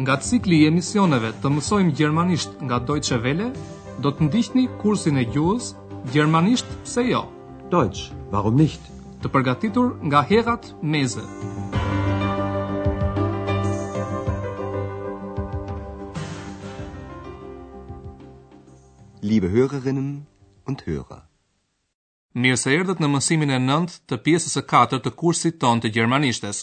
Nga cikli i emisioneve të mësojmë gjermanisht nga Deutsche Welle, do të ndiqni kursin e gjuhës Gjermanisht pse jo? Deutsch, warum nicht? Të përgatitur nga Herrad Meese. Liebe Hörerinnen und Hörer. Mirë se erdhët në mësimin e nëntë të pjesës së katërt të kursit tonë të gjermanishtes.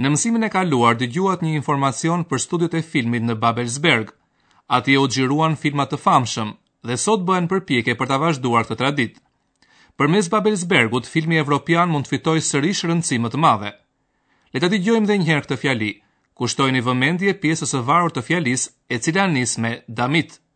Në mësimin e kaluar dëgjuat një informacion për studiot e filmit në Babelsberg. Atje u xhiruan filma të famshëm dhe sot bëhen përpjekje për ta vazhduar këtë traditë. Përmes Babelsbergut, filmi evropian mund të fitojë sërish rëndësi më të madhe. Le ta dëgjojmë edhe një herë këtë fjali. Kushtojini vëmendje pjesës së varur të fjalisë, e cila nis me damit.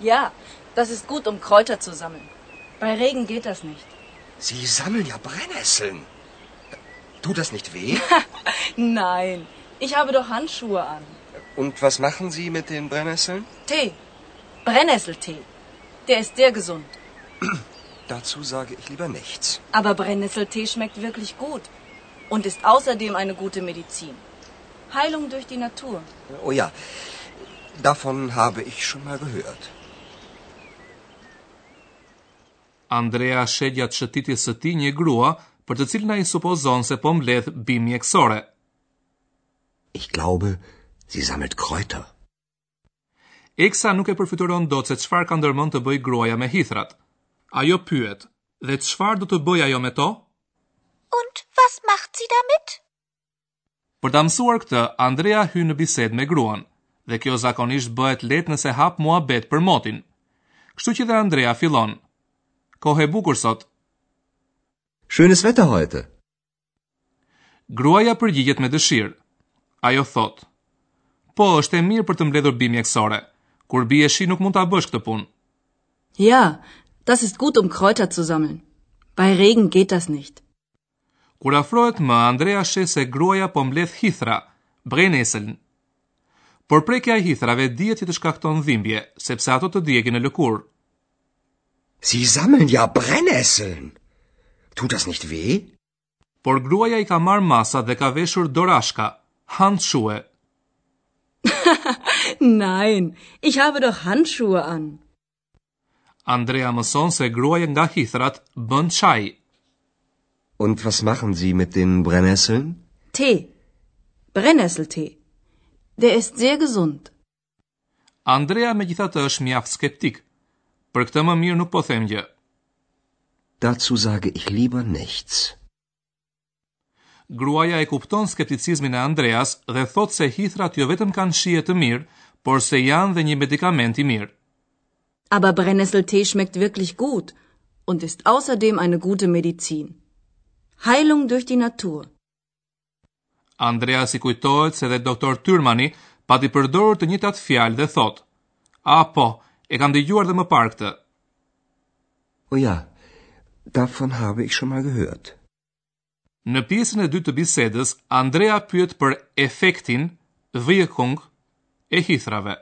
Ja, das ist gut, um Kräuter zu sammeln. Bei Regen geht das nicht. Sie sammeln ja Brennnesseln. Tut das nicht weh? Nein, ich habe doch Handschuhe an. Und was machen Sie mit den Brennnesseln? Tee. Brennnesseltee. Der ist sehr gesund. Dazu sage ich lieber nichts. Aber Brennnesseltee schmeckt wirklich gut und ist außerdem eine gute Medizin. Heilung durch die Natur. Oh ja, davon habe ich schon mal gehört. Andrea sheh gjatë shëtitjes së tij një grua, për të cilën ai supozon se po mbledh bimë mjekësore. Ich glaube, sie sammelt Kräuter. Eksa nuk e përfytyron dot se çfarë ka ndërmend të bëjë gruaja me hithrat. Ajo pyet, dhe çfarë do të bëjë ajo me to? Und was macht sie damit? Për ta mësuar këtë, Andrea hyn në bisedë me gruan, dhe kjo zakonisht bëhet lehtë nëse hap muhabet për motin. Kështu që dhe Andrea fillon, Kohë e bukur sot. Schönes Wetter heute. Gruaja përgjigjet me dëshirë. Ajo thotë, Po, është e mirë për të mbledhur bimë mjekësore. Kur bie shi nuk mund ta bësh këtë punë. Ja, das ist gut um Kräuter zu sammeln. Bei Regen geht das nicht. Kur afrohet më, Andrea sheh se gruaja po mbledh hithra, Brennnesseln. Por prekja e hithrave dihet që të shkakton dhimbje, sepse ato të djegin në lëkurë. Sie sammeln ja Brennnesseln. Tut das nicht weh? Por gruaja i ka marrë masat dhe ka veshur dorashka, Handschuhe. Nein, ich habe doch Handschuhe an. Andrea mëson se gruaja nga hithrat bën çaj. Und was machen Sie mit den Brennnesseln? Tee. Brennnesseltee. Der ist sehr gesund. Andrea megjithatë është mjaft skeptik. Për këtë më mirë nuk po them gjë. Dazu sage ich lieber nichts. Gruaja e kupton skepticizmin e Andreas dhe thotë se hithrat jo vetëm kanë shije të mirë, por se janë dhe një medikament i mirë. Aber Brennnesseltee schmeckt wirklich gut und ist außerdem eine gute Medizin. Heilung durch die Natur. Andreas i kujtohet se dhe doktor Tyrmani pati përdorur të njëjtat fjalë dhe thotë: "A po, e kam dëgjuar dhe më parë këtë." O ja, davon habe ich schon mal gehört. Në pjesën e dytë të bisedës, Andrea pyet për efektin Wirkung e hithrave.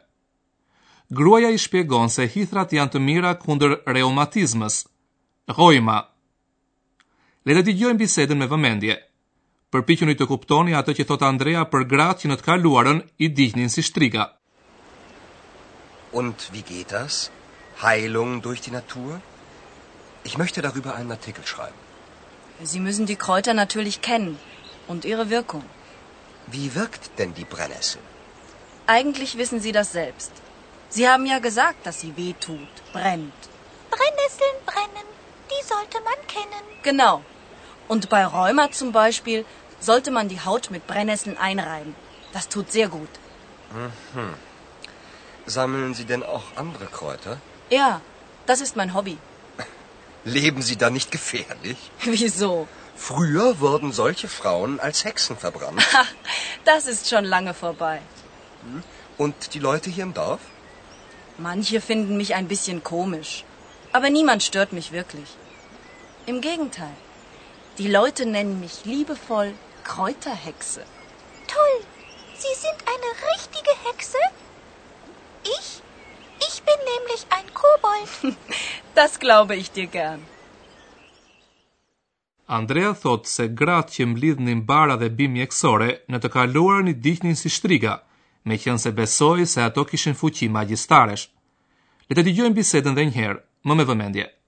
Gruaja i shpjegon se hithrat janë të mira kundër reumatizmës, Rheuma. Le të dëgjojmë bisedën me vëmendje. Përpiquni të kuptoni atë që thotë Andrea për gratë që në të kaluarën i digjnin si shtriga. Und wie geht das? Heilung durch die Natur? Ich möchte darüber einen Artikel schreiben. Sie müssen die Kräuter natürlich kennen und ihre Wirkung. Wie wirkt denn die Brennnessel? Eigentlich wissen Sie das selbst. Sie haben ja gesagt, dass sie wehtut, brennt. Brennnesseln brennen, die sollte man kennen. Genau. Und bei Rheuma zum Beispiel sollte man die Haut mit Brennnesseln einreiben. Das tut sehr gut. Mhm. Sammeln Sie denn auch andere Kräuter? Ja, das ist mein Hobby. Leben Sie da nicht gefährlich? Wieso? Früher wurden solche Frauen als Hexen verbrannt. das ist schon lange vorbei. Und die Leute hier im Dorf? Manche finden mich ein bisschen komisch, aber niemand stört mich wirklich. Im Gegenteil. Die Leute nennen mich liebevoll Kräuterhexe. Toll, Sie sind eine richtige Hexe? Ich? Ich bin nämlich ein Kobold. das glaube ich dir gern. Andrea thotë se gratë që mblidhnin bara dhe bimë mjekësore në të kaluarën i digjnin si shtriga, meqenëse besohej se ato kishin fuqi magjistaresh. Le të dëgjojmë bisedën dhe njëherë, më me vëmendje.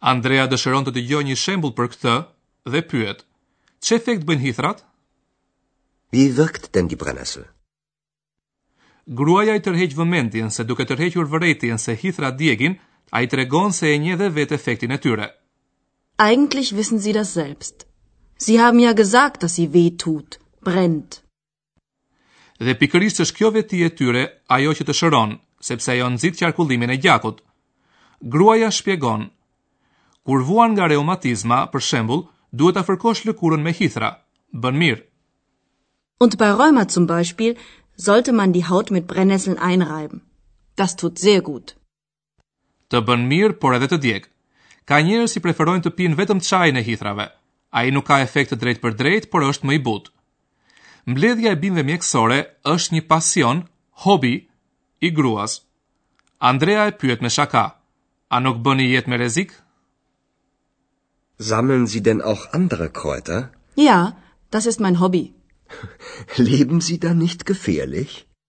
Andrea dëshiron të dëgjojë një shembull për këtë dhe pyet, Ç'efekt bëjnë hithrat? Wie wirkt denn die Brennnessel? Gruaja i tërheq vëmendjen se duke tërhequr vërejtjen se hithrat djegin, ai tregon se e njeh dhe vetë efektin e tyre. Eigentlich wissen sie das selbst. Sie haben ja gesagt, dass sie weh tut, brennt. Dhe pikërisht është kjo veti e tyre ajo që të shëron, sepse ajo nxit qarkullimin e gjakut. Gruaja shpjegon, Kur vuan nga reumatizma, për shembull, duhet ta fërkosh lëkurën me hithra. Bën mirë. Und bei Rheuma zum Beispiel sollte man die Haut mit Brennnesseln einreiben. Das tut sehr gut. Të bën mirë, por edhe të djeg. Ka njerëz që preferojnë të pinë vetëm çajin e hithrave. Ai nuk ka efekt të drejtpërdrejtë, por është më i butë. Mbledhja e bimëve mjekësore është një pasion, hobi, i gruas. Andrea e pyet me shaka, A nuk bëni jetë me rrezik? Sammeln Sie denn auch andere Kräuter? Ja, das ist mein Hobby. Leben Sie da nicht gefährlich?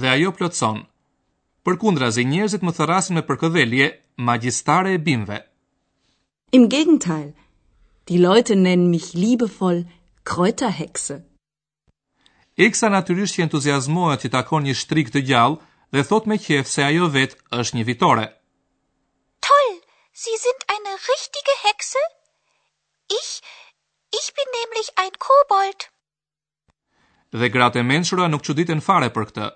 Dhe ajo plotëson. Përkundrazi, njerëzit më thërrasin me përkëdhelje, magjistare e bimëve. Im Gegenteil, die Leute nennen mich liebevoll Kräuterhexe. Eksa natyrisht që entuziazmohet që takon një shtrigë të gjallë dhe thotë me qejf se ajo vetë është një vitore. Toll, Sie sind eine richtige Hexe? Ich, ich bin nämlich ein Kobold. Dhe gratë e mençura nuk çuditen fare për këtë.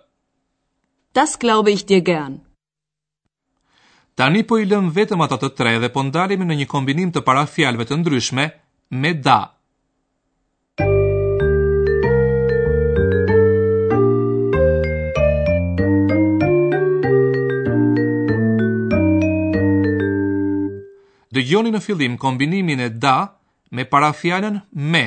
Das glaube ich dir gern. Tani po i lëmë vetëm ata të tre dhe po ndalemi në një kombinim të parafjalëve të ndryshme me da. Dëgjoni në fillim kombinimin e da me parafjalën me.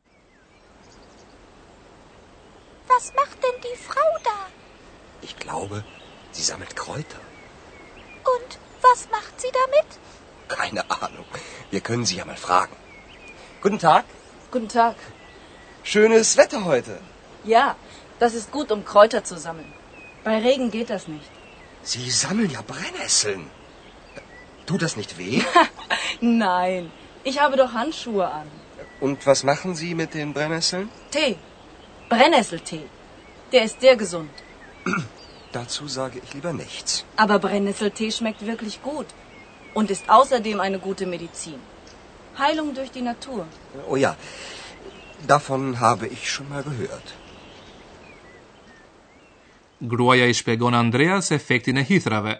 Was macht denn die Frau da? Ich glaube, sie sammelt Kräuter. Und was macht sie damit? Keine Ahnung. Wir können sie ja mal fragen. Guten Tag. Guten Tag. Schönes Wetter heute. Ja, das ist gut, um Kräuter zu sammeln. Bei Regen geht das nicht. Sie sammeln ja Brennesseln. Tut das nicht weh? Nein, ich habe doch Handschuhe an. Und was machen Sie mit den Brennnesseln? Tee. Brennnesseltee. Der ist sehr gesund. Dazu sage ich lieber nichts. Aber Brennnesseltee schmeckt wirklich gut und ist außerdem eine gute Medizin. Heilung durch die Natur. Oh ja, davon habe ich schon mal gehört. Gruaja i Andreas Andrea se efektin ne hithrave,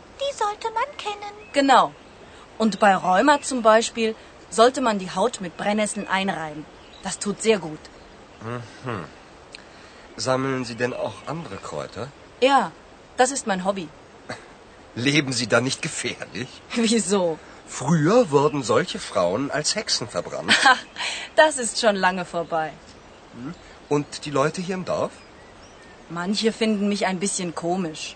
die sollte man kennen. Genau, und bei Rheuma zum Beispiel sollte man die Haut mit Brennnesseln einreiben. Das tut sehr gut. Mhm. Sammeln Sie denn auch andere Kräuter? Ja, das ist mein Hobby. Leben Sie da nicht gefährlich? Wieso? Früher wurden solche Frauen als Hexen verbrannt. Ach, das ist schon lange vorbei. Hm? Und die Leute hier im Dorf? Manche finden mich ein bisschen komisch.